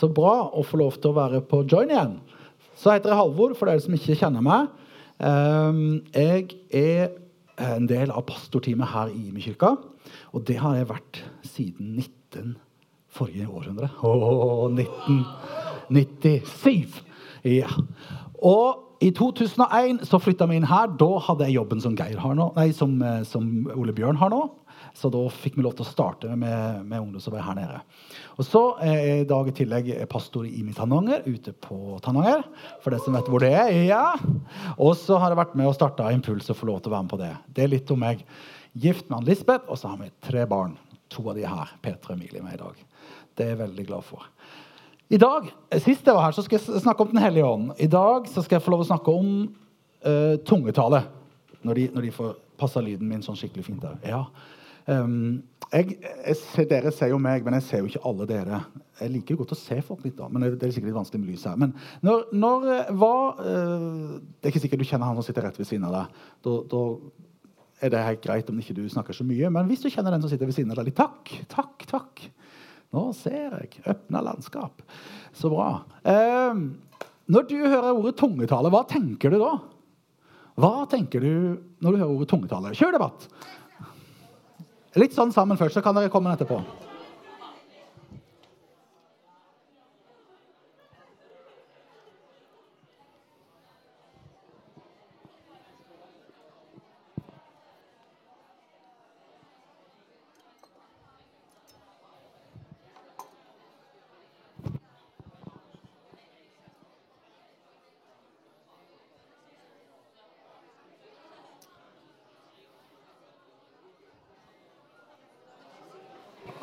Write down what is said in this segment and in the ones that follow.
Så bra å få lov til å være på join igjen. Så heter jeg Halvor, for dere som ikke kjenner meg. Ehm, jeg er en del av pastorteamet her i Imekirka. Og det har jeg vært siden 19 forrige århundre. Åh, 1997! Ja. Og i 2001 så flytta vi inn her. Da hadde jeg jobben som, har nå, nei, som, eh, som Ole Bjørn har nå. Så da fikk vi lov til å starte med, med ungdomsarbeid her nede. Og så er jeg i dag i tillegg pastor i Imi Tananger, ute på Tananger. For det som vet hvor det er. ja. Og så har jeg vært med og starta Impuls og få lov til å være med på det. Det er litt om meg. Gift med Lisbeth, og så har vi tre barn. To av de her. Petra og Emilie med i dag. Det er jeg veldig glad for. I dag, Sist jeg var her, så skal jeg snakke om Den hellige ånd. I dag så skal jeg få lov å snakke om uh, tungetale. Når de, når de får passa lyden min sånn skikkelig fint der. Ja. Um, jeg, jeg dere ser jo meg, men jeg ser jo ikke alle dere. Jeg liker jo godt å se folk litt, da, men det er sikkert litt vanskelig med lys her. Men når, når var uh, Det er ikke sikkert du kjenner han som sitter rett ved siden av deg. Da, da er det helt greit om ikke du snakker så mye. Men hvis du kjenner den som sitter ved siden av deg, litt takk, takk, takk. Nå ser jeg. Åpna landskap. Så bra. Um, når du hører ordet tungetale, hva tenker du da? Hva tenker du når du hører ordet tungetale? Kjør debatt! Litt sånn sammen først, så kan dere komme etterpå.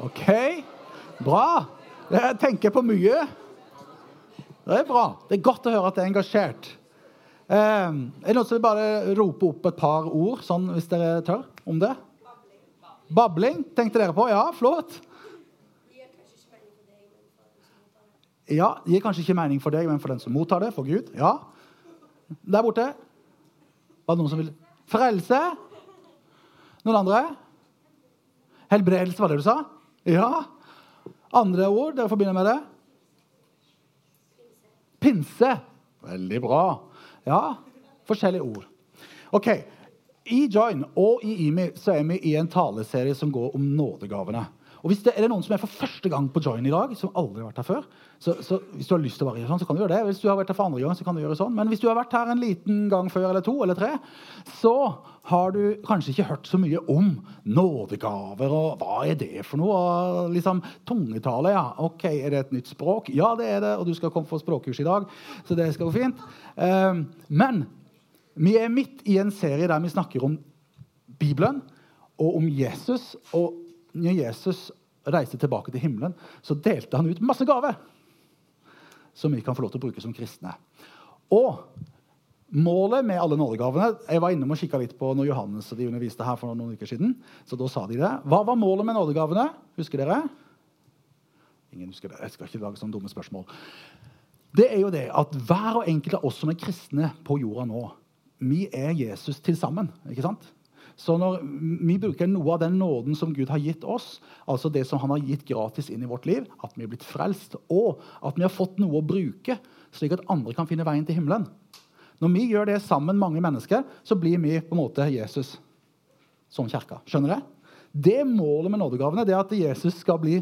OK. Bra. Jeg tenker på mye. Det er bra. Det er godt å høre at det er engasjert. Eh, er det noen som vil bare rope opp et par ord, sånn hvis dere tør, om det? Babling tenkte dere på? Ja, flott. Ja, gir kanskje ikke mening for deg, men for den som mottar det, for Gud. Ja. Der borte. Var det noen som vil Frelse? Noen andre? Helbredelse, var det du sa? Ja. Andre ord dere forbinder med det? Pinse. Veldig bra. Ja, forskjellige ord. Ok, I Join og i IMI så er vi i en taleserie som går om nådegavene. Og hvis det Er det noen som er for første gang på Join i dag, som aldri har vært her før, så, så hvis du har lyst til å være sånn, så kan du gjøre det. Hvis du har vært her for andre gang, så kan du gjøre sånn. Men hvis du har vært her en liten gang før eller to eller tre, så har du kanskje ikke hørt så mye om nådegaver. og Hva er det for noe? Og liksom, Tungetale, ja. Ok, Er det et nytt språk? Ja, det er det. Og du skal komme for språkkurs i dag, så det skal gå fint. Um, men vi er midt i en serie der vi snakker om Bibelen og om Jesus. og når Jesus reiste tilbake til himmelen, så delte han ut masse gaver som vi kan få lov til å bruke som kristne. Og målet med alle nådegavene Jeg var innom og kikka litt på når Johannes og de underviste her for noen uker siden. så da sa de det. Hva var målet med nådegavene? Husker dere? Ingen husker det. Jeg skal ikke lage sånne dumme spørsmål. Det er jo det at hver og enkelt av oss som er kristne på jorda nå, vi er Jesus til sammen. ikke sant? Så når vi bruker noe av den nåden som Gud har gitt oss, altså det som han har gitt gratis inn i vårt liv, at vi er blitt frelst, og at vi har fått noe å bruke, slik at andre kan finne veien til himmelen Når vi gjør det sammen, mange mennesker, så blir vi på en måte Jesus som kirka. Skjønner dere? Det målet med nådegavene. det er At Jesus skal bli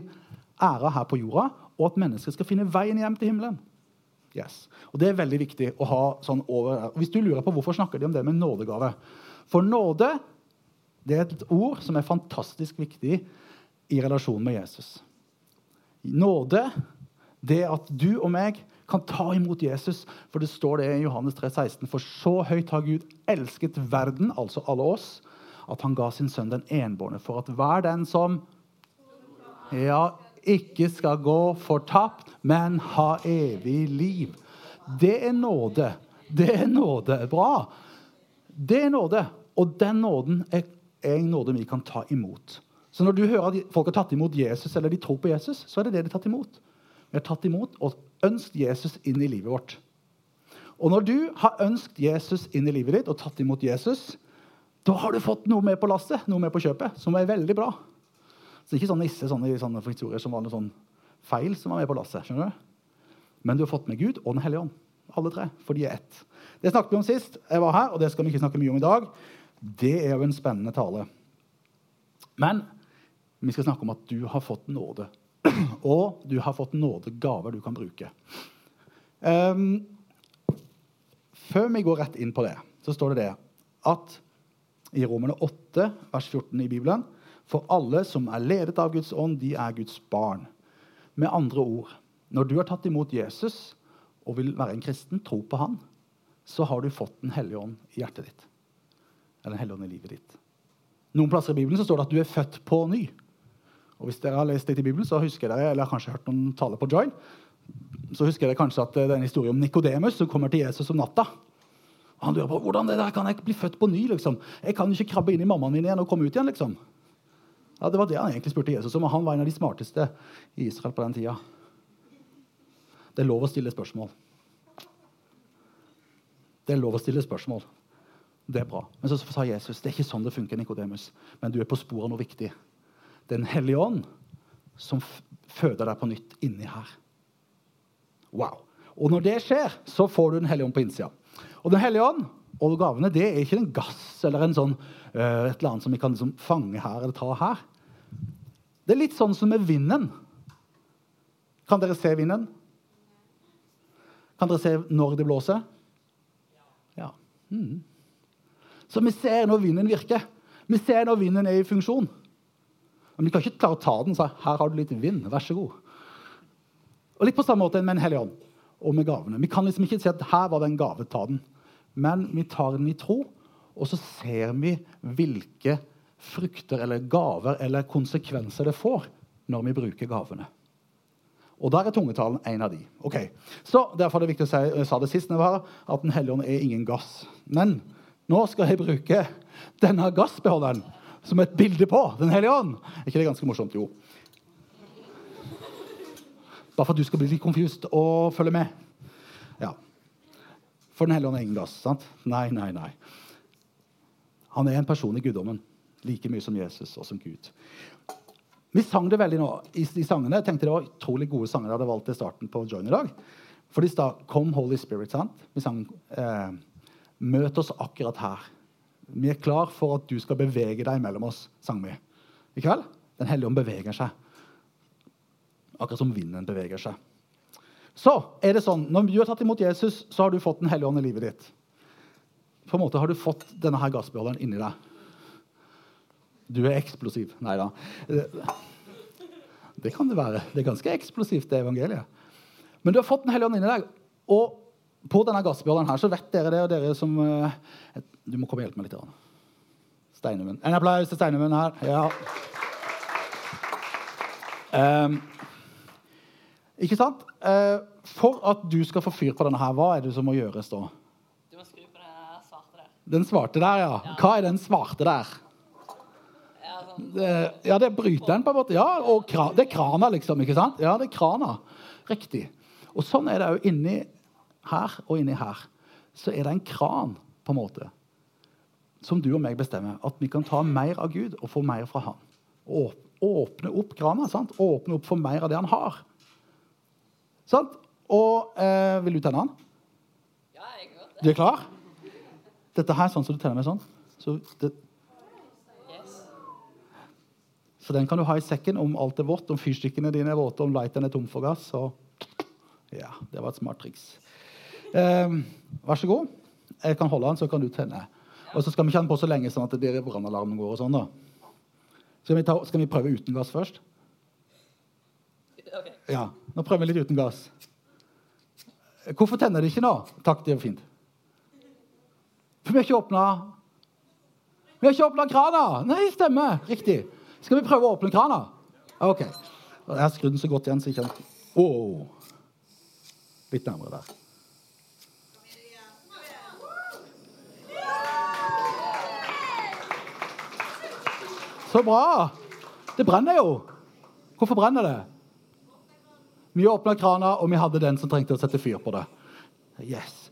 æra her på jorda, og at mennesker skal finne veien hjem til himmelen. Yes. Og Det er veldig viktig å ha sånn over. Hvis du lurer på hvorfor snakker de om det med nådegave For nåde det er et ord som er fantastisk viktig i relasjonen med Jesus. Nåde, det at du og meg kan ta imot Jesus. For det står det i Johannes 3, 16, For så høyt har Gud elsket verden, altså alle oss, at han ga sin sønn den enbårne, for at hver den som ja, ikke skal gå fortapt, men ha evig liv. Det er nåde. Det er nåde. Bra. Det er nåde. Og den nåden er er en nåde vi kan ta imot. Så når du hører at folk har tatt imot Jesus, eller de tror på Jesus, så er det det de har tatt imot. Vi har tatt imot og ønsket Jesus inn i livet vårt. Og når du har ønsket Jesus inn i livet ditt og tatt imot Jesus, da har du fått noe med på lasset, noe med på kjøpet, som er veldig bra. Så ikke sånne nisse sånne, sånne historier som var noe sånn feil som var med på lasset. skjønner du? Men du har fått med Gud og Den hellige ånd. Alle tre. For de er ett. Det snakket vi om sist jeg var her, og det skal vi ikke snakke mye om i dag. Det er jo en spennende tale. Men vi skal snakke om at du har fått nåde. Og du har fått nådegaver du kan bruke. Um, før vi går rett inn på det, så står det det at i Romerne 8, vers 14 i Bibelen For alle som er ledet av Guds ånd, de er Guds barn. Med andre ord, når du har tatt imot Jesus og vil være en kristen, tro på han, så har du fått Den hellige ånd i hjertet ditt. Eller Den hellige i livet ditt. Noen plasser i Bibelen så står det at du er født på ny. Og Hvis dere har lest litt i Bibelen, så husker dere, eller har kanskje hørt noen taler på Join, så husker dere kanskje at det er en historie om Nikodemus som kommer til Jesus om natta. Han lurer på hvordan det der kan jeg bli født på ny. liksom? Jeg kan ikke krabbe inn i mammaen min igjen og komme ut igjen. liksom. Ja, Det var det han egentlig spurte Jesus om, og han var en av de smarteste i Israel på den tida. Det er lov å stille spørsmål. Det er lov å stille spørsmål. Det er bra. Men så sa Jesus det er ikke sånn det funker, Nikodemus. Men du er på sporet av noe viktig. Den hellige ånd som føder deg på nytt inni her. Wow. Og når det skjer, så får du Den hellige ånd på innsida. Og Den hellige ånd og gavene det er ikke en gass eller en sånn, uh, et eller annet som vi kan liksom, fange her eller ta her. Det er litt sånn som med vinden. Kan dere se vinden? Kan dere se når det blåser? Ja. Mm. Så vi ser når vinden virker. Vi ser når vinden er i funksjon. Men vi kan ikke klare å ta den og si her har du litt vind. Vær så god. Og Litt på samme måte med en hellige ånd og med gavene. Vi kan liksom ikke si at her var det en gave, ta den. Men vi tar den i tro, og så ser vi hvilke frukter eller gaver eller konsekvenser det får når vi bruker gavene. Og Der er tungetalen en av de. Ok, så Derfor er det viktig å si jeg sa det sist at Den hellige ånd er ingen gass. Men nå skal jeg bruke denne gassbeholderen som et bilde på Den hellige ånd. Er ikke det ganske morsomt? Jo. Bare for at du skal bli litt confused og følge med. Ja. For Den hellige ånd er ingen gass. sant? Nei, nei, nei. Han er en person i guddommen, like mye som Jesus og som Gud. Vi sang det veldig nå i i sangene. Jeg tenkte Det var utrolig gode sanger jeg hadde valgt til starten på Join i dag. For de sa 'Kom, Holy Spirit'. sant? Vi sang eh, 'Møt oss akkurat her'. Vi er klar for at du skal bevege deg mellom oss, sang vi. I kveld? Den hellige ånd beveger seg. Akkurat som vinden beveger seg. Så er det sånn, Når du har tatt imot Jesus, så har du fått Den hellige ånd i livet ditt. På en måte har du fått denne her gassbeholderen inni deg. Du er eksplosiv. Nei da. Det kan det være. Det er ganske eksplosivt, det evangeliet. Men du har fått Den hellige ånd inni deg. Og på denne gassbeholderen her så vet dere det, og dere som uh, Du må komme og hjelpe meg litt. Steinemund. En applaus til Steinemund her. Ja. Um, ikke sant? Uh, for at du skal få fyr på denne her, hva er det som må gjøres da? Du må skru på den svarte der. Den svarte der, ja. Ja. Hva er den svarte der? Ja, sånn. Det, ja, det er bryteren, på en måte. Ja, og kra, det er krana, liksom. ikke sant? Ja, det er krana. Riktig. Og sånn er det òg inni her og inni her. Så er det en kran, på en måte, som du og meg bestemmer. At vi kan ta mer av Gud og få mer fra Han. Åpne opp krana. sant? Åpne opp for mer av det Han har. Sant? Og eh, Vil du tenne den? Ja, jeg kan godt det. Du er klar? Dette her er sånn som du tenner med sånn. Så, det, Yes. så den kan du ha i sekken om alt er vått, om fyrstikkene dine er våte, om lighteren er tom for gass. Så ja, det var et smart triks. Eh, vær så god. Jeg kan holde den, så kan du tenne. Og så skal vi ikke ha den på så lenge sånn at det blir brannalarmen går. og sånn da. Skal vi, ta, skal vi prøve uten gass først? Ja. Nå prøver vi litt uten gass. Hvorfor tenner det ikke nå? Takk, det er fint. For vi har ikke åpna Vi har ikke åpna krana! Nei, stemmer. Riktig. Skal vi prøve å åpne krana? OK. Jeg har skrudd den så godt igjen, så ikke Oh. Litt nærmere der. Så bra! Det brenner jo. Hvorfor brenner det? Vi åpna krana, og vi hadde den som trengte å sette fyr på det. Yes.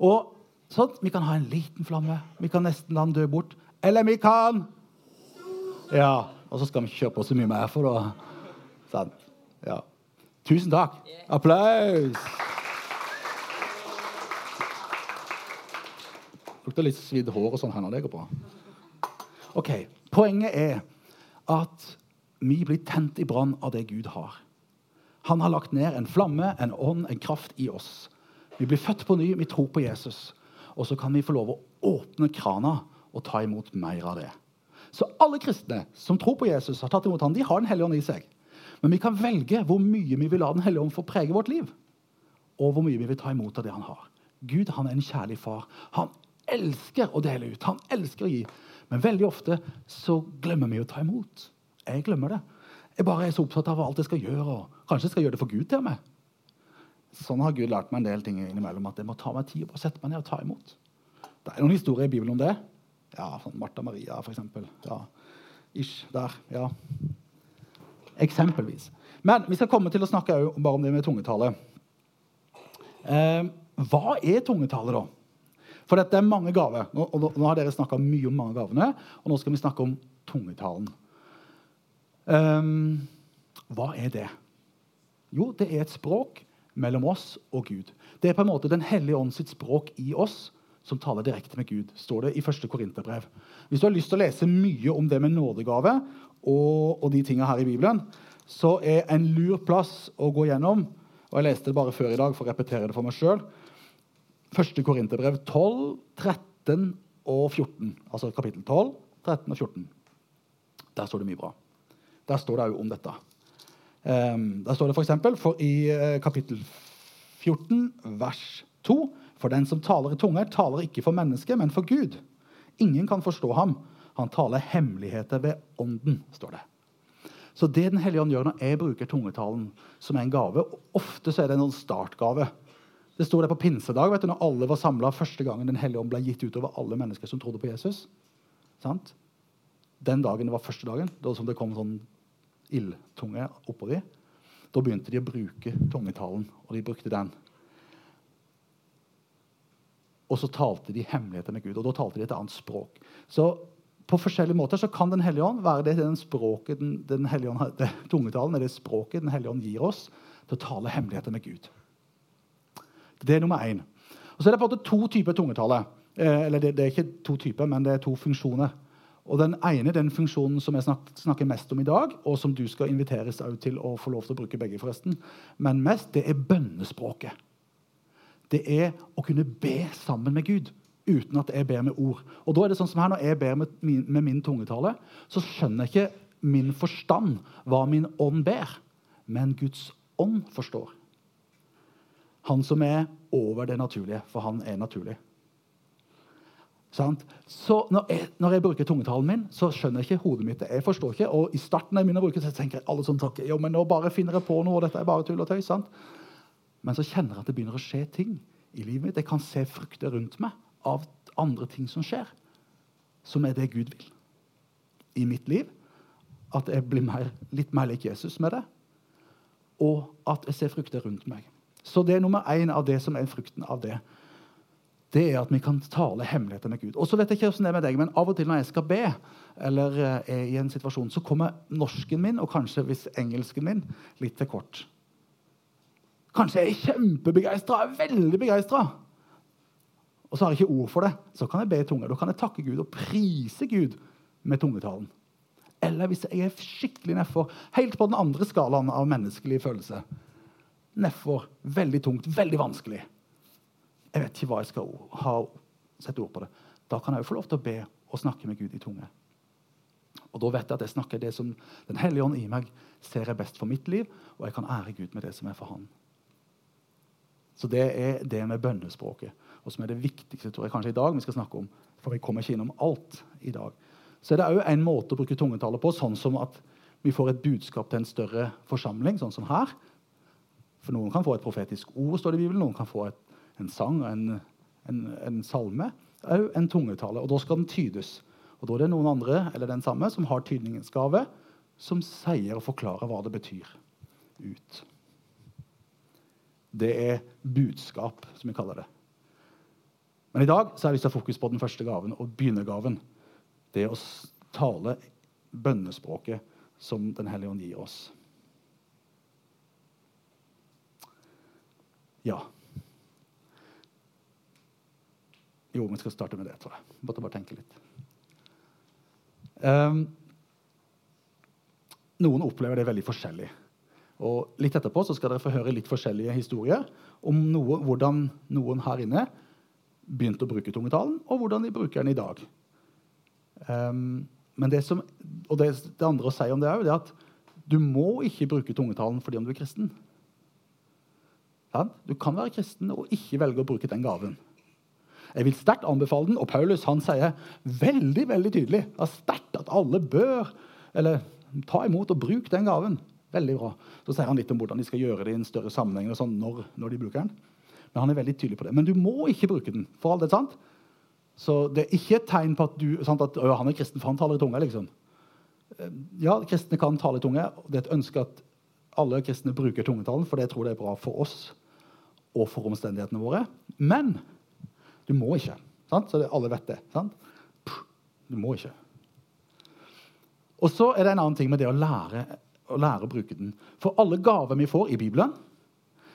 Og sånn, Vi kan ha en liten flamme. Vi kan nesten la den dø bort. Eller vi kan Ja. Og så skal vi ikke kjøre på så mye mer, for det. Sant? Ja. Tusen takk. Applaus! Lukter litt svidd hår og sånn her når det går bra. OK. Poenget er at vi blir tent i brann av det Gud har. Han har lagt ned en flamme, en ånd, en kraft i oss. Vi blir født på ny, vi tror på Jesus. Og så kan vi få lov å åpne krana og ta imot mer av det. Så alle kristne som tror på Jesus, har tatt imot han, de har Den hellige ånd i seg. Men vi kan velge hvor mye vi vil la Den hellige ånd få prege vårt liv. Og hvor mye vi vil ta imot av det han har. Gud han er en kjærlig far. Han elsker å dele ut. Han elsker å gi. Men veldig ofte så glemmer vi å ta imot. Jeg glemmer det. Jeg bare er så opptatt av alt jeg skal gjøre. og Kanskje jeg skal gjøre det for Gud til meg. Sånn har Gud lært meg en del ting innimellom, at jeg må ta meg tid og sette meg ned og ta imot. Det er noen historier i Bibelen om det. Ja, sånn Martha Maria, for eksempel. Ja. Ish, der. Ja. Eksempelvis. Men vi skal komme til å snakke bare om det med tungetale. Eh, hva er tungetale, da? For dette er mange gaver. Og nå har dere snakka mye om mange gavene, og nå skal vi snakke om tungetalen. Um, hva er det? Jo, det er et språk mellom oss og Gud. Det er på en måte Den hellige ånd sitt språk i oss som taler direkte med Gud, står det i 1. Korinterbrev. Hvis du har lyst til å lese mye om det med nådegave og, og de tinga her i Bibelen, så er en lur plass å gå gjennom og Jeg leste det bare før i dag for å repetere det for meg sjøl. 1. Korinterbrev 12, 13 og 14. Altså kapittel 12, 13 og 14. Der står det mye bra. Der står det òg om dette. Um, der står det f.eks. For, for i uh, kapittel 14, vers 2 For den som taler i tunger, taler ikke for mennesket, men for Gud. Ingen kan forstå ham. Han taler hemmeligheter ved ånden, står det. Så det Den hellige ånd gjør når jeg bruker tungetalen som en gave Ofte så er det en startgave. Det sto det på pinsedag vet du, når alle var samla første gangen Den hellige ånd ble gitt utover alle mennesker som trodde på Jesus. Sant? Den dagen det var første dagen, da som det kom sånn ildtunge oppå dem, da begynte de å bruke tungetalen, og de brukte den. Og så talte de hemmeligheter med Gud, og da talte de et annet språk. Så på forskjellige måter så kan Den hellige ånd være det, den språket, den, den ånd, det, tungetalen er det språket Den hellige ånd gir oss til å tale hemmeligheter med Gud. Det er nummer én. Og Så er det på en måte to typer tungetale. Eh, eller det, det, er ikke to typer, men det er to funksjoner. Og Den ene den funksjonen som jeg snak, snakker mest om i dag, og som du skal inviteres til å få lov til å bruke begge, forresten, men mest, det er bønnespråket. Det er å kunne be sammen med Gud uten at jeg ber med ord. Og da er det sånn som her, Når jeg ber med min, med min tungetale, så skjønner jeg ikke min forstand hva min ånd ber, men Guds ånd forstår. Han som er over det naturlige, for han er naturlig. Så når jeg, når jeg, bruker tungetalen min, så skjønner jeg ikke hodet mitt. Jeg forstår ikke, og I starten jeg begynner å bruke så tenker jeg alle som tanker, jo, men nå bare finner jeg på noe, og dette er bare tull og tøys. sant? Men så kjenner jeg at det begynner å skje ting i livet mitt. Jeg kan se frukter rundt meg av andre ting som skjer, som er det Gud vil i mitt liv. At jeg blir mer, litt mer lik Jesus med det. Og at jeg ser frukter rundt meg. Så det er nummer én av det som er frukten av det. Det er at vi kan tale hemmeligheter med Gud. Og så vet jeg ikke hvordan det er med deg, men Av og til når jeg skal be, eller eh, er i en situasjon, så kommer norsken min, og kanskje hvis engelsken min, litt til kort. Kanskje jeg er kjempebegeistra, veldig begeistra. Og så har jeg ikke ord for det. Så kan jeg be i tunge. Da kan jeg takke Gud og prise Gud med tungetalen. Eller hvis jeg er skikkelig nedfor, helt på den andre skalaen av menneskelig følelse. Nedfor, veldig tungt, veldig vanskelig. Jeg vet ikke hva jeg skal ha, sette ord på det. Da kan jeg jo få lov til å be og snakke med Gud i tunge. Og Da vet jeg at jeg snakker det som Den hellige ånd i meg ser jeg best for mitt liv, og jeg kan ære Gud med det som er for Han. Så det er det med bønnespråket og som er det viktigste tror jeg kanskje i dag vi skal snakke om. For vi kommer ikke innom alt i dag. Så er det òg en måte å bruke tungetallet på, sånn som at vi får et budskap til en større forsamling, sånn som her. For noen kan få et profetisk ord, står det i Bibelen. Noen kan få et, en sang, en, en, en salme. Òg en tungetale. Og da skal den tydes. Og da er det noen andre eller den samme som har tydningens gave, som sier og forklarer hva det betyr ut. Det er budskap, som vi kaller det. Men i dag så har jeg lyst til å fokus på den første gaven og begynnergaven. Det å tale bønnespråket som Den hellige ånd gir oss. Ja. Jo, vi skal starte med det, tror jeg. Måtte bare tenke litt. Um, noen opplever det veldig forskjellig. Og litt etterpå skal dere få høre litt forskjellige historier om noe, hvordan noen her inne begynte å bruke tungetalen, og hvordan de bruker den i dag. Um, men det, som, og det, det andre å si om det er det at du må ikke bruke tungetalen fordi om du er kristen. Sant? Du kan være kristen og ikke velge å bruke den gaven. Jeg vil sterkt anbefale den, og Paulus han sier veldig veldig tydelig at sterkt at alle bør eller, ta imot og bruke den gaven. Veldig bra. Så sier han litt om hvordan de skal gjøre det i en større sammenheng og sånn, når, når de bruker den. Men han er veldig tydelig på det. Men du må ikke bruke den. for all det, sant? Så det er ikke et tegn på at, du, sant, at han er kristen, for han taler i tunge. liksom. Eh, Ja, kristne kan tale i tunge. Det er et ønske at alle kristne bruker tungetallen, for det tror det er bra for oss og for omstendighetene våre. Men du må ikke. Sant? Så alle vet det. Sant? Du må ikke. Og så er det en annen ting med det å lære, å lære å bruke den. For alle gaver vi får i Bibelen,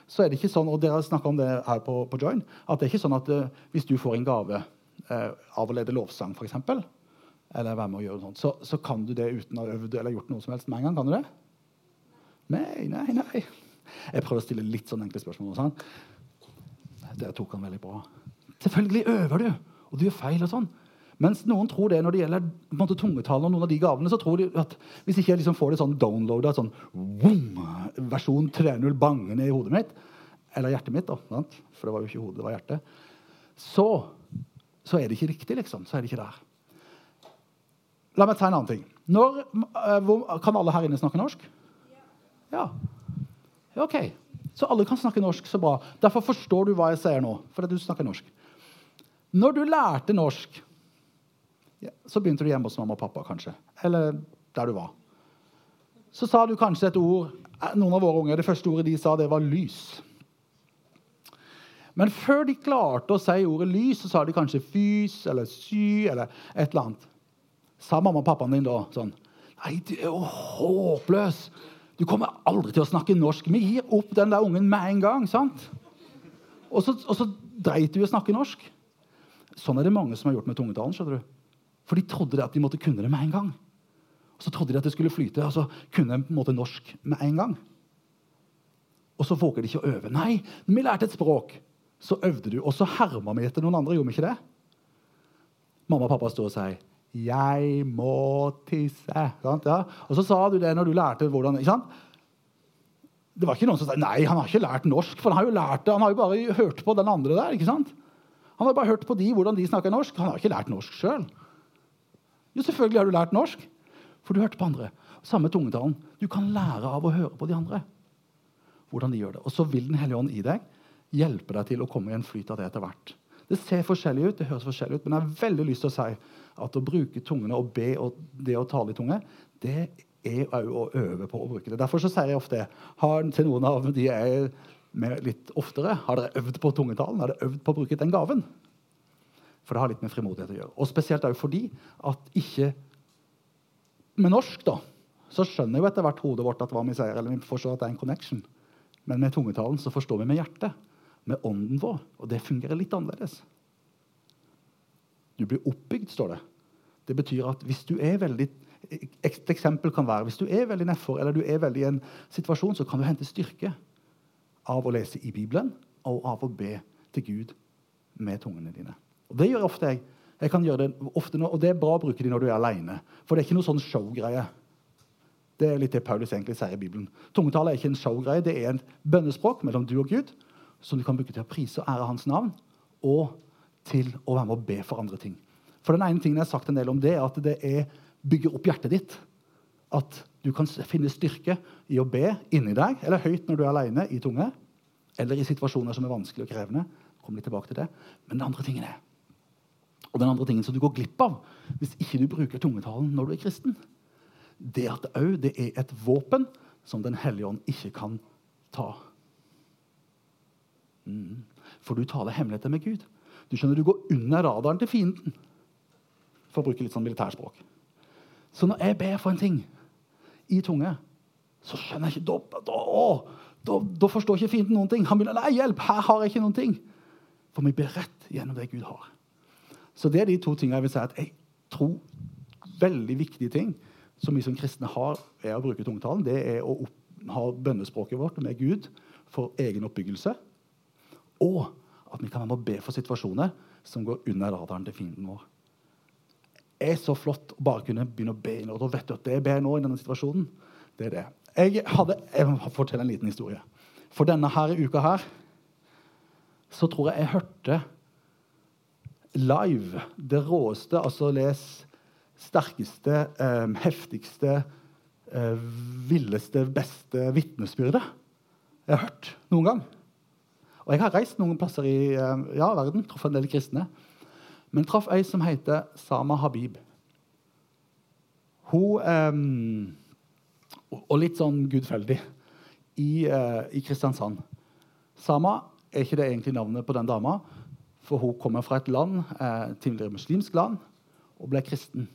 så er det ikke sånn, og dere har om det her på, på Join, at det er ikke sånn at uh, hvis du får en gave uh, av å lede lovsang, f.eks., eller være med å gjøre noe sånt, så, så kan du det uten å ha øvd eller gjort noe som helst med en gang. Kan du det? Nei, nei, nei. Jeg prøver å stille litt sånn enkle spørsmål. Sånn. Dere tok han veldig bra. Selvfølgelig øver du, og du gjør feil. og sånn. Mens noen tror det når det gjelder måte, tungetalen og noen av de gavene, så tror de at hvis ikke jeg liksom får det sånn downloada, sånn boom, versjon 3.0 bangende i hodet mitt, eller hjertet mitt, da, for det var jo ikke hodet, det var hjertet, så, så er det ikke riktig, liksom. Så er det ikke der. La meg ta en annen ting. Når, eh, kan alle her inne snakke norsk? Ja. OK. Så alle kan snakke norsk. Så bra. Derfor forstår du hva jeg sier nå. fordi du snakker norsk. Når du lærte norsk, så begynte du hjemme hos mamma og pappa, kanskje. Eller der du var. Så sa du kanskje et ord eh, Noen av våre unger, Det første ordet de sa, det var 'lys'. Men før de klarte å si ordet 'lys', så sa de kanskje 'fys' eller 'sy' eller et eller annet. Sa mamma og pappaen din da sånn Nei, du er jo håpløs. Du kommer aldri til å snakke norsk. Vi gir opp den der ungen med en gang. sant? Og så, og så dreit du i å snakke norsk. Sånn er det mange som har gjort med tungetalen. skjønner du. For de trodde det at de måtte kunne det med en gang. Og så trodde de at det skulle flyte, og så kunne de på en måte norsk med en gang. Og så våger de ikke å øve. Nei, når vi lærte et språk, så øvde du, og så herma vi etter noen andre. gjorde vi ikke det? Mamma og pappa står og sier 'Jeg må tisse'. Ja. Og så sa du det når du lærte hvordan? Det var ikke noen som sa 'nei, han har ikke lært norsk', for han har jo lært det, han har jo bare hørt på den andre der. ikke sant? Han har bare hørt på de, hvordan de snakker norsk. Han har ikke lært norsk sjøl. Jo, selvfølgelig har du lært norsk, for du hørte på andre. Samme tungetalen. Du kan lære av å høre på de andre. hvordan de gjør det. Og så vil Den hellige ånd i deg hjelpe deg til å komme i en flyt av det etter hvert. Det ser forskjellig ut, det høres forskjellig ut, men jeg har veldig lyst til å si at å bruke tungene og be og det å tale i tunge, det er òg å øve på å bruke det. Derfor så sier jeg ofte har til noen av de jeg med litt oftere Har dere øvd på tungetalen? Har dere øvd på å bruke den gaven? For det har litt med frimodighet å gjøre. Og spesielt òg fordi at ikke Med norsk da, så skjønner jo etter hvert hodet vårt at hva vi sier, eller vi forstår at det er en connection. Men med tungetalen så forstår vi med hjertet, med ånden vår. Og det fungerer litt annerledes. Du blir oppbygd, står det. Det betyr at hvis du er veldig Et eksempel kan være hvis du er veldig nedfor, eller du er veldig i en situasjon, så kan du hente styrke av å lese i Bibelen og av å be til Gud med tungene dine. Og Det gjør jeg ofte jeg. jeg kan gjøre det ofte nå, og det er bra å bruke de når du er aleine. For det er ikke noe sånn showgreie. Det er litt det Paulus egentlig sier i Bibelen. Tungetale er ikke en showgreie, det er en bønnespråk mellom du og Gud som du kan bruke til å prise og ære hans navn, og til å være med å be for andre ting. For den ene tingen jeg har sagt en del om det, er at det er bygger opp hjertet ditt. At du kan finne styrke i å be inni deg, eller høyt når du er alene i tunge, eller i situasjoner som er vanskelige og krevende. Kom litt tilbake til det. Men den andre tingen er og den andre tingen som du går glipp av hvis ikke du bruker tungetalen når du er kristen, det at òg det er et våpen som Den hellige ånd ikke kan ta. Mm. For du taler hemmeligheter med Gud. Du skjønner, du går under radaren til fienden. For å bruke litt sånn militærspråk. Så når jeg ber for en ting i tunge, så skjønner jeg ikke Da, da, da, forstår ikke fienden noen ting. Han begynner nei, hjelp, her har jeg ikke noen ting. For vi blir rett gjennom det Gud har. Så det er de to tingene jeg vil si at jeg tror veldig viktige ting som vi som kristne har, er å bruke tungtalen. Det er å opp, ha bønnespråket vårt med Gud for egen oppbyggelse. Og at vi kan være med å be for situasjoner som går under radaren til fienden vår. Det er så flott å bare kunne begynne å be. Og da vet du at det jeg ber nå i denne situasjonen, det er det. Jeg, hadde, jeg må fortelle en liten historie. For denne her uka her så tror jeg jeg hørte live det råeste, altså les sterkeste, eh, heftigste, eh, villeste, beste vitnesbyrdet jeg har hørt noen gang. Og jeg har reist noen plasser i eh, ja, verden, truffet en del kristne. Men traff ei som heter Sama Habib. Hun eh, Og litt sånn gudfeldig i, eh, i Kristiansand. Sama er ikke det egentlig navnet på den dama, for hun kommer fra et land, eh, tidligere muslimsk land, og ble kristen.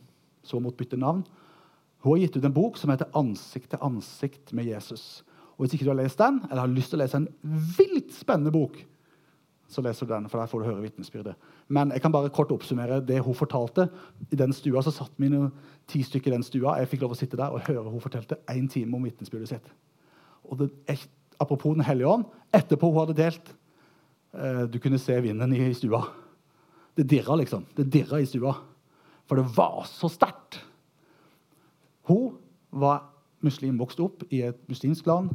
Så hun måtte bytte navn. Hun har gitt ut en bok som heter 'Ansikt til ansikt med Jesus'. Og Hvis ikke du har lest den, eller har lyst til å lese en vilt spennende bok, så leser du den, for der får du høre vitnesbyrdet. Men jeg kan bare kort oppsummere det hun fortalte. I den stua så satt mine ti stykker i den stua. Jeg fikk lov å sitte der og høre hun fortalte én time om vitnesbyrdet sitt. Og det, apropos Den hellige ånd, etterpå hun hadde delt eh, Du kunne se vinden i stua. Det dirra, liksom. Det dirra i stua. For det var så sterkt. Hun var muslim, vokste opp i et muslimsk land.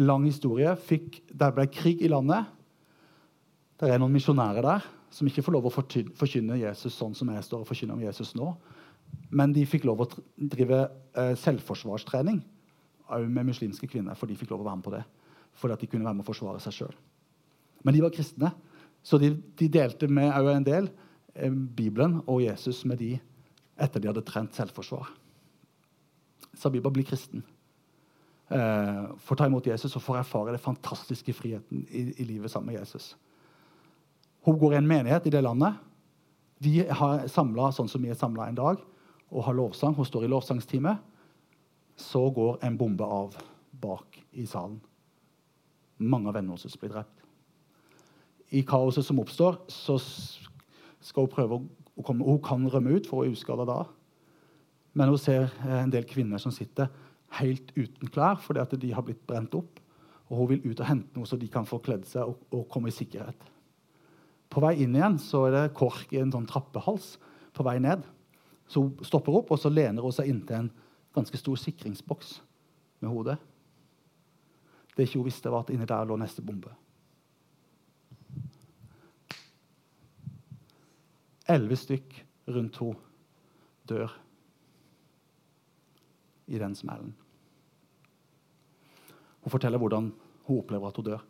Lang historie. Fikk, der ble krig i landet. Det er noen misjonærer der som ikke får lov å forkynne Jesus sånn som jeg står og forkynner om Jesus nå. Men de fikk lov å drive eh, selvforsvarstrening med muslimske kvinner. For de fikk lov å være med på det. For at de kunne være med å forsvare seg sjøl. Men de var kristne, så de, de delte med en del eh, Bibelen og Jesus med de etter de hadde trent selvforsvar. Sabiba blir kristen. Eh, får ta imot Jesus og får erfare den fantastiske friheten i, i, livet sammen med Jesus. Hun går i en menighet i det landet. De har samla sånn som vi er samla en dag, og har lovsang. Hun står i lovsangstime. Så går en bombe av bak i salen. Mange av vennene hennes blir drept. I kaoset som oppstår, så skal hun prøve å komme Hun kan rømme ut for å uskade da. Men hun ser eh, en del kvinner som sitter helt uten klær fordi at de har blitt brent opp. Og hun vil ut og hente noe så de kan få kledd seg og, og komme i sikkerhet. På vei inn igjen så er det kork i en sånn trappehals på vei ned. Så hun stopper opp og så lener hun seg inntil en ganske stor sikringsboks med hodet. Det ikke hun visste, var at inni der lå neste bombe. Elleve stykk rundt henne dør i den smellen. Hun forteller hvordan hun opplever at hun dør.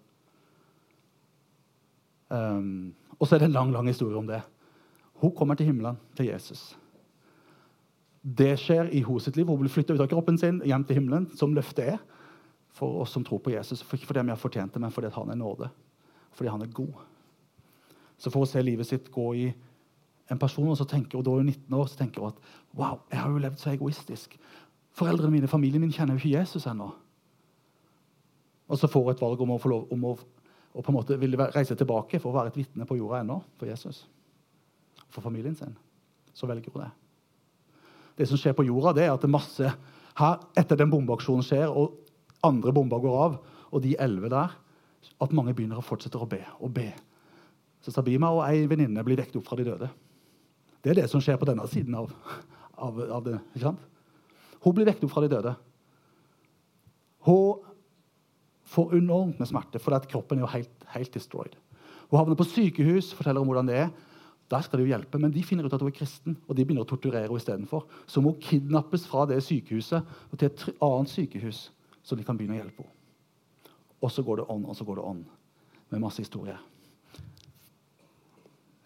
Um, og så er det en lang lang historie om det. Hun kommer til himmelen, til Jesus. Det skjer i hos sitt liv. Hun blir flytta ut av kroppen sin hjem til himmelen, som løftet er for oss som tror på Jesus. Ikke fordi vi har fortjent det, men fordi han er nåde. Fordi han er god. Så for å se livet sitt gå i en person, og så tenker hun da er hun 19 år, så tenker hun at wow, jeg har jo levd så egoistisk. Foreldrene mine, familien min kjenner jo ikke Jesus ennå. Og så får hun et valg om å, få lov, om å, å på en måte ville reise tilbake for å være et vitne på jorda ennå for Jesus. For familien sin. Så velger hun det. Det som skjer på jorda, det er at det er masse her, etter den bombeaksjonen skjer, og andre bomber går av, og de elleve der, at mange begynner å fortsette å be og be. Så Sabima og ei venninne blir vekket opp fra de døde. Det er det som skjer på denne siden av, av, av det. ikke sant? Hun blir vekket opp fra de døde. Hun får enormt med smerte fordi kroppen er jo helt, helt destroyed. Hun havner på sykehus, forteller om hvordan det er. Der skal de jo hjelpe, Men de finner ut at hun er kristen, og de begynner å torturere henne istedenfor. Så må hun kidnappes fra det sykehuset og til et annet sykehus, så de kan begynne å hjelpe henne. Og så går det on, og så går det on, med masse historier.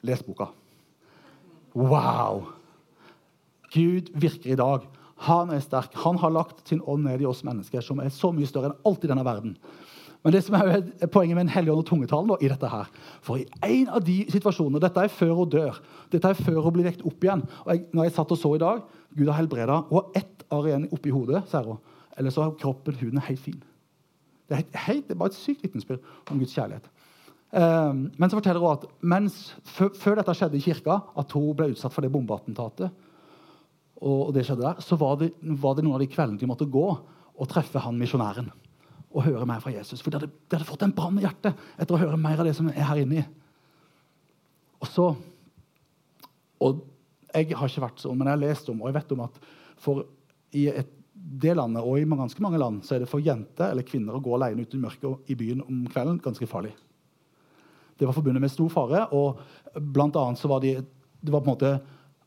Les boka. Wow! Gud virker i dag. Han er sterk. Han har lagt sin ånd ned i oss mennesker, som er så mye større enn alt i denne verden. Men det som er poenget med en hellig ånd og tungetalen i dette her, For i en av de situasjonene Dette er før hun dør. Dette er før hun blir vekt opp igjen. Og jeg, når jeg satt og så i dag, Gud har helbreda Hun har ett arr igjen oppi hodet, sier hun. Eller så har kroppen, huden, helt fin. Det er, helt, det er bare et sykt vitnesbyrd om Guds kjærlighet. Eh, men så forteller hun at mens, før dette skjedde i kirka, at hun ble utsatt for det bombeattentatet, og det skjedde der, så var det, var det noen av de kveldene de måtte gå og treffe han misjonæren og høre mer fra Jesus. For de hadde, de hadde fått en brann i hjertet etter å høre mer av det som er her inni. Og så og Jeg har ikke vært sånn, men jeg har lest om og jeg vet om at for i et, det landet og i ganske mange land så er det for jenter eller kvinner å gå alene ute i mørket i byen om kvelden ganske farlig. Det var forbundet med stor fare, og blant annet så var de, det var på en måte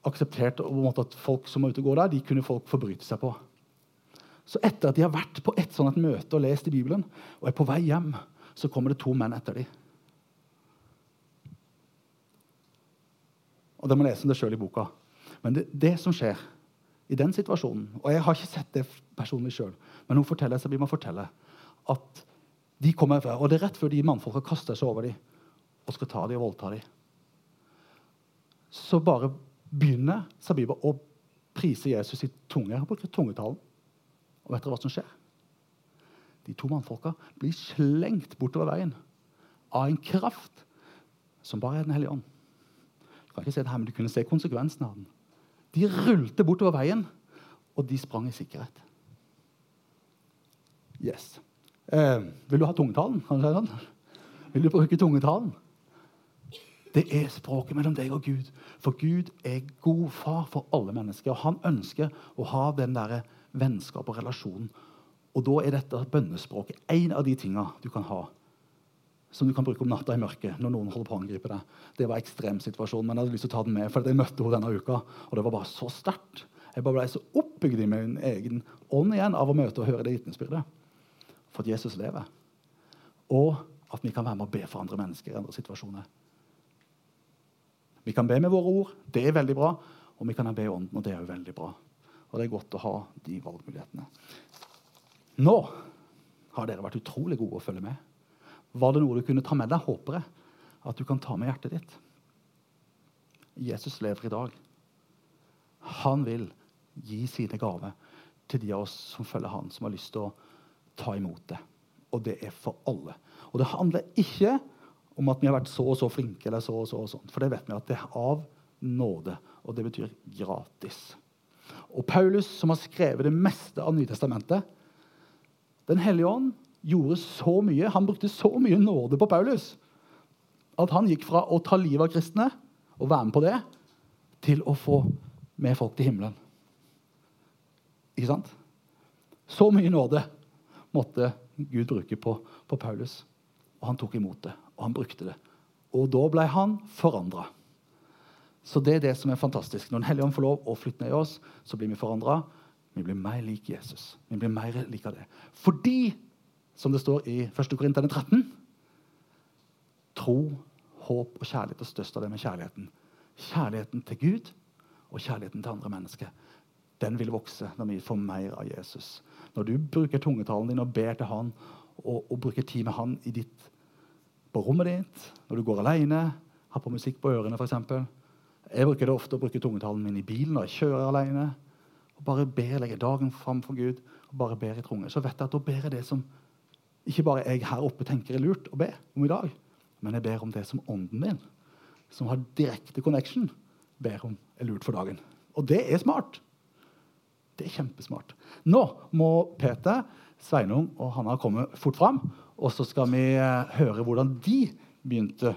akseptert at folk som var ute og går der, de kunne folk forbryte seg på. Så etter at de har vært på et sånt møte og lest i Bibelen, og er på vei hjem, så kommer det to menn etter dem. Og De må lese det sjøl i boka. Men det, det, som skjer i den situasjonen Og jeg har ikke sett det personlig sjøl, men hun forteller seg, vi må fortelle at de kommer fra, og det er rett før de mannfolka kaster seg over dem og skal ta dem og voldta dem. Så bare begynner Sabiba å prise Jesus i tunge. Han bruker tungetalen. Og vet dere hva som skjer? De to mannfolka blir slengt bortover veien av en kraft som bare er Den hellige ånd. Du kan ikke se det her, men du kunne se konsekvensen av den. De rullte bortover veien, og de sprang i sikkerhet. Yes. Eh, vil du ha tungetalen? Sånn? Vil du bruke tungetalen? Det er språket mellom deg og Gud. For Gud er god far for alle mennesker. Og han ønsker å ha den der vennskap og relasjonen. Og da er dette bønnespråket en av de tinga du kan ha som du kan bruke om natta i mørket når noen holder på å angripe deg. Det var ekstremsituasjonen, men jeg hadde lyst til å ta den med, for jeg møtte henne denne uka, og det var bare så sterkt. Jeg bare ble så oppbygd i min egen ånd igjen av å møte og høre det vitnesbyrdet. For at Jesus lever. Og at vi kan være med å be for andre mennesker i andre situasjoner. Vi kan be med våre ord, det er veldig bra. Og vi kan be i ånden, og det er jo veldig bra. Og det er godt å ha de valgmulighetene. Nå har dere vært utrolig gode å følge med. Var det noe du kunne ta med deg? Håper jeg at du kan ta med hjertet ditt. Jesus lever i dag. Han vil gi sine gaver til de av oss som følger han, som har lyst til å ta imot det. Og det er for alle. Og det handler ikke om at vi har vært så og så flinke, eller så og så og sånn. For det vet vi at det er av nåde, og det betyr gratis. Og Paulus, som har skrevet det meste av Nytestamentet Den hellige ånd gjorde så mye, han brukte så mye nåde på Paulus at han gikk fra å ta livet av kristne og være med på det, til å få med folk til himmelen. Ikke sant? Så mye nåde måtte Gud bruke på, på Paulus. Og han tok imot det, og han brukte det. Og da ble han forandra. Så det er det som er fantastisk. Når Den hellige ånd får lov å flytte ned i oss, så blir vi forandra. Vi blir mer lik Jesus. Vi blir mer lik av det. Fordi, som det står i 1. Korinterne 13 Tro, håp og kjærlighet, er størst av det med kjærligheten. Kjærligheten til Gud og kjærligheten til andre mennesker. Den vil vokse når vi får mer av Jesus. Når du bruker tungetalen din og ber til han, og, og bruker tid med han i ditt, på rommet ditt, når du går alene, har på musikk på ørene f.eks. Jeg bruker det ofte å bruke tungetalen min i bilen når jeg kjører alene. og Bare ber, legger dagen fram for Gud og bare ber i tunge. Så vet jeg at da ber jeg det som ikke bare jeg her oppe tenker er lurt å be om i dag, men jeg ber om det som ånden min, som har direkte connection, ber om er lurt for dagen. Og det er smart. Det er kjempesmart. Nå må Peter, Sveinung og Hanna kommer fort fram. Og så skal vi eh, høre hvordan de begynte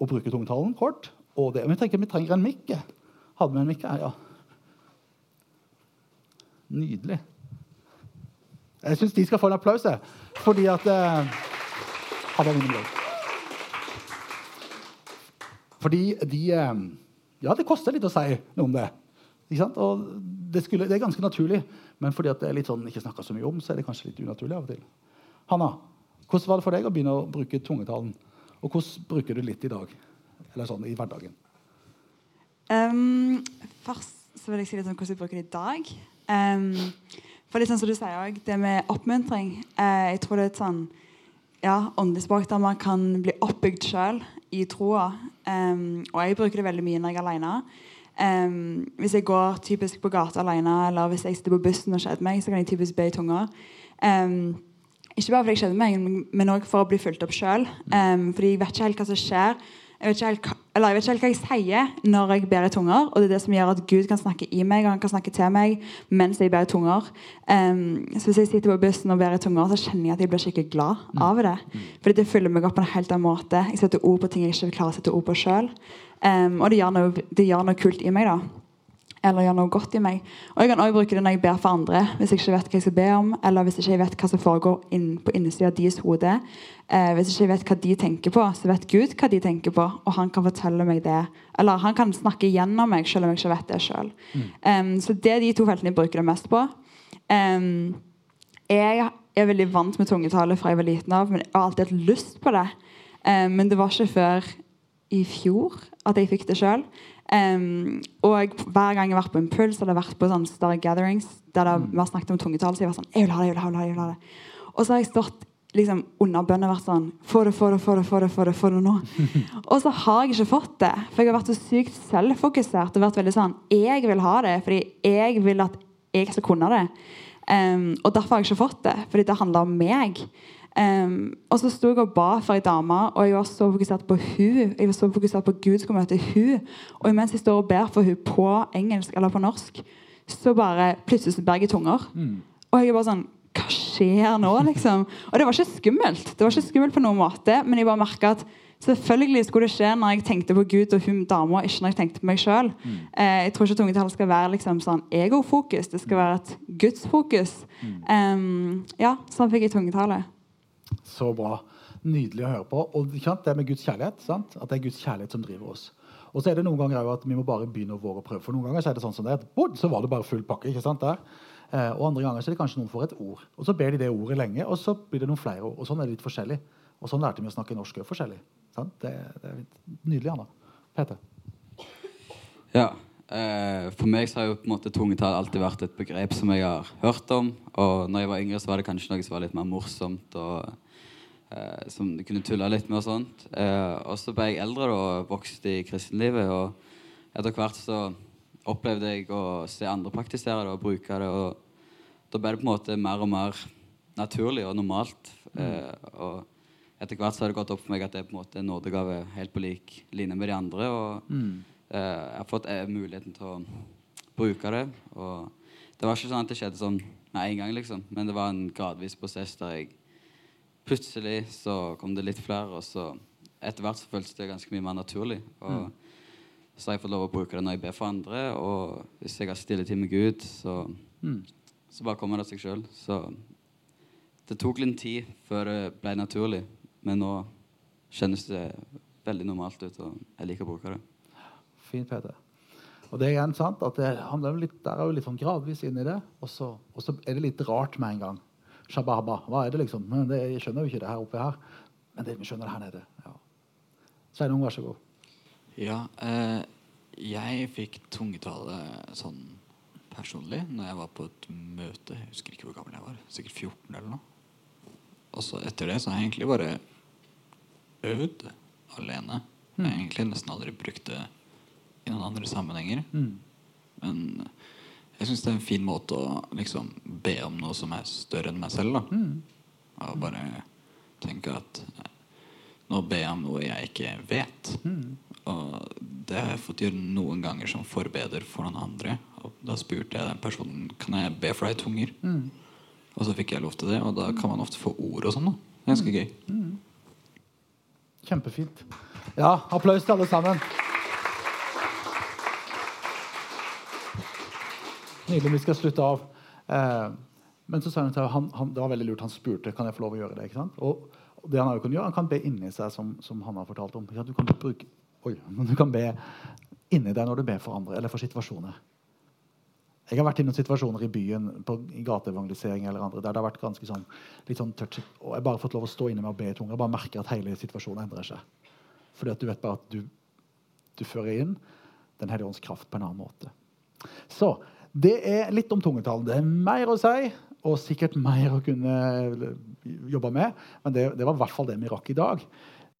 å bruke tungtalen kort og det. Vi, tenker vi trenger en mikk. Hadde vi en mikk her, ja? Nydelig. Jeg syns de skal få en applaus, fordi at eh, Fordi de eh, Ja, det koster litt å si noe om det. Og det, skulle, det, er ganske naturlig, men fordi det er litt sånn, ikke snakka så mye om, så er det kanskje litt unaturlig av og til. Hanna, hvordan var det for deg å begynne å bruke tungetalen? Og hvordan bruker du litt i dag? eller sånn i hverdagen? Um, først så vil jeg si litt om hvordan jeg bruker det i dag. Um, for litt sånn som du sier også, det med oppmuntring uh, Jeg tror det er et sånn ja, åndelig språk der man kan bli oppbygd sjøl i troa. Um, og jeg bruker det veldig mye når jeg er alene. Um, hvis jeg går typisk på gata alene, eller hvis jeg sitter på bussen og kjeder meg, så kan jeg typisk be i tunga. Um, Ikke bare fordi jeg kjeder meg, men òg for å bli fulgt opp sjøl. Um, fordi jeg vet ikke helt hva som skjer. Jeg vet, helt, jeg vet ikke helt hva jeg sier når jeg ber i tunger. Og det er det som gjør at Gud kan snakke i meg og han kan snakke til meg mens jeg ber i tunger. Um, så hvis jeg sitter på bussen og ber i tunger, så kjenner jeg at jeg blir skikkelig glad av det. Fordi det fyller meg opp på en helt annen måte. Jeg setter ord på ting jeg ikke klarer å sette ord på sjøl. Um, og det gjør, noe, det gjør noe kult i meg. da eller gjør noe godt i meg. Og Jeg kan også bruke det når jeg ber for andre, hvis jeg ikke vet hva jeg skal be om, eller hvis ikke jeg vet hva som foregår inn, på innsida av deres hode. Eh, hvis ikke jeg vet hva de tenker på, så vet Gud hva de tenker på, og han kan fortelle meg det. Eller han kan snakke gjennom meg, selv om jeg ikke vet det sjøl. så det er de to feltene jeg bruker det mest på. Um, jeg er veldig vant med tungetale fra jeg var liten av, men jeg har alltid hatt lyst på det. Um, men det var ikke før i fjor at jeg fikk det sjøl. Og hver gang jeg har vært på impuls eller vært på sånne større gatherings der det, vi har snakket om tungetall, så jeg var sånn jeg vil ha det, jeg vil ha det, jeg vil ha det. Og så har jeg stått liksom under bønnen vært sånn Få det, få det, få det, få det, få det, få det nå. og så har jeg ikke fått det. For jeg har vært så sykt selvfokusert og vært veldig sånn Jeg vil ha det fordi jeg vil at jeg skal kunne det. Um, og derfor har jeg ikke fått det, fordi det handler om meg. Em, og så sto jeg og ba for ei dame, og jeg var så fokusert på hun Jeg var så fokusert på Gud skulle møte hun Og imens jeg står og ber for hun på engelsk eller på norsk, så bare plutselig så berger tunger. Mm. Og jeg er bare sånn Hva skjer nå, liksom? Og det var ikke skummelt. Det var ikke skummelt på noen måte, men jeg bare merka at Selvfølgelig skulle det skje når jeg tenkte på Gud og hun dama, ikke når jeg tenkte på meg sjøl. Eh, jeg tror ikke tungetall skal være liksom sånn egofokus. Det skal være et gudsfokus. Um, ja, sånn fikk jeg tungetallet. Så bra. Nydelig å høre på. Og det med Guds kjærlighet. Sant? At det er Guds kjærlighet som driver oss. Og så er det noen ganger at vi må bare begynne å våre prøve. For noen ganger så er det sånn som det, er, så var det bare full pakke. ikke sant der? Eh, og andre ganger så er det kanskje noen får et ord. Og så ber de det ordet lenge, og så blir det noen flere ord. Og sånn er det litt forskjellig. Og sånn lærte vi å snakke norsk òg forskjellig. Sant? Det, det er nydelig, Anna. Peter. Ja. Eh, for meg så har jo på en måte tungetall alltid vært et begrep som jeg har hørt om. Og når jeg var yngre, så var det kanskje noe som var litt mer morsomt. og eh, Som du kunne tulle litt med og sånt. Eh, og så ble jeg eldre da, og vokste i kristenlivet. Og etter hvert så opplevde jeg å se andre praktisere det og bruke det. Og da ble det på en måte mer og mer naturlig og normalt. Eh, og etter hvert så har det gått opp for meg at det er på en måte en nådegave helt på lik linje med de andre. og Eh, jeg har fått eh, muligheten til å bruke det. Og det var ikke sånn at det skjedde sånn med en gang, liksom. Men det var en gradvis prosess der jeg Plutselig så kom det litt flere, og så etter hvert så føltes det ganske mye mer naturlig. Og så har jeg fått lov å bruke det når jeg ber for andre, og hvis jeg har stilletid med Gud, så, så bare kommer det av seg sjøl. Så det tok litt tid før det ble naturlig, men nå kjennes det veldig normalt ut, og jeg liker å bruke det. Fint, Peter. Og det er igjen sant at det handler jo litt, der er jo litt sånn gradvis inn i det, og så, og så er det litt rart med en gang. Shababa. Hva er det, liksom? Det, jeg skjønner jo ikke det her oppe her. Men det, vi skjønner det her nede. Ja. Sveinung, vær så god. Ja, eh, jeg fikk tungetale sånn personlig når jeg var på et møte. Jeg husker ikke hvor gammel jeg var. Sikkert 14 eller noe. Og så etter det så har jeg egentlig bare øvd alene. Jeg har egentlig nesten aldri brukt det i noen andre sammenhenger. Men jeg syns det er en fin måte å liksom be om noe som er større enn meg selv. da Og bare tenke at nå ber jeg om noe jeg ikke vet. Og det har jeg fått gjøre noen ganger som forbeder for noen andre. Og da spurte jeg den personen Kan jeg be for deg i tunger. Og så fikk jeg lov til det, og da kan man ofte få ord og sånn. Ganske gøy. Kjempefint. Ja, applaus til alle sammen. Nydelig. Vi skal slutte av. Eh, men så sa han til han, han, det var veldig lurt. Han spurte kan jeg få lov å gjøre det. ikke sant? Og og det Han jo kunnet gjøre, han kan be inni seg, som, som han har fortalt om. Ja. Du kan bruke, oi, men du kan be inni deg når du ber for andre, eller for situasjoner. Jeg har vært i noen situasjoner i byen på, i gateevangelisering eller andre, der det har vært ganske sånn, litt sånn touchy. Og jeg har bare fått lov å stå inne med å be i tunga og bare merker at hele situasjonen endrer seg. Fordi at du vet bare at du, du fører inn Den hellige ånds kraft på en annen måte. Så det er litt om tungetall. Det er mer å si, og sikkert mer å kunne jobbe med. Men det, det var i hvert fall det vi rakk i dag.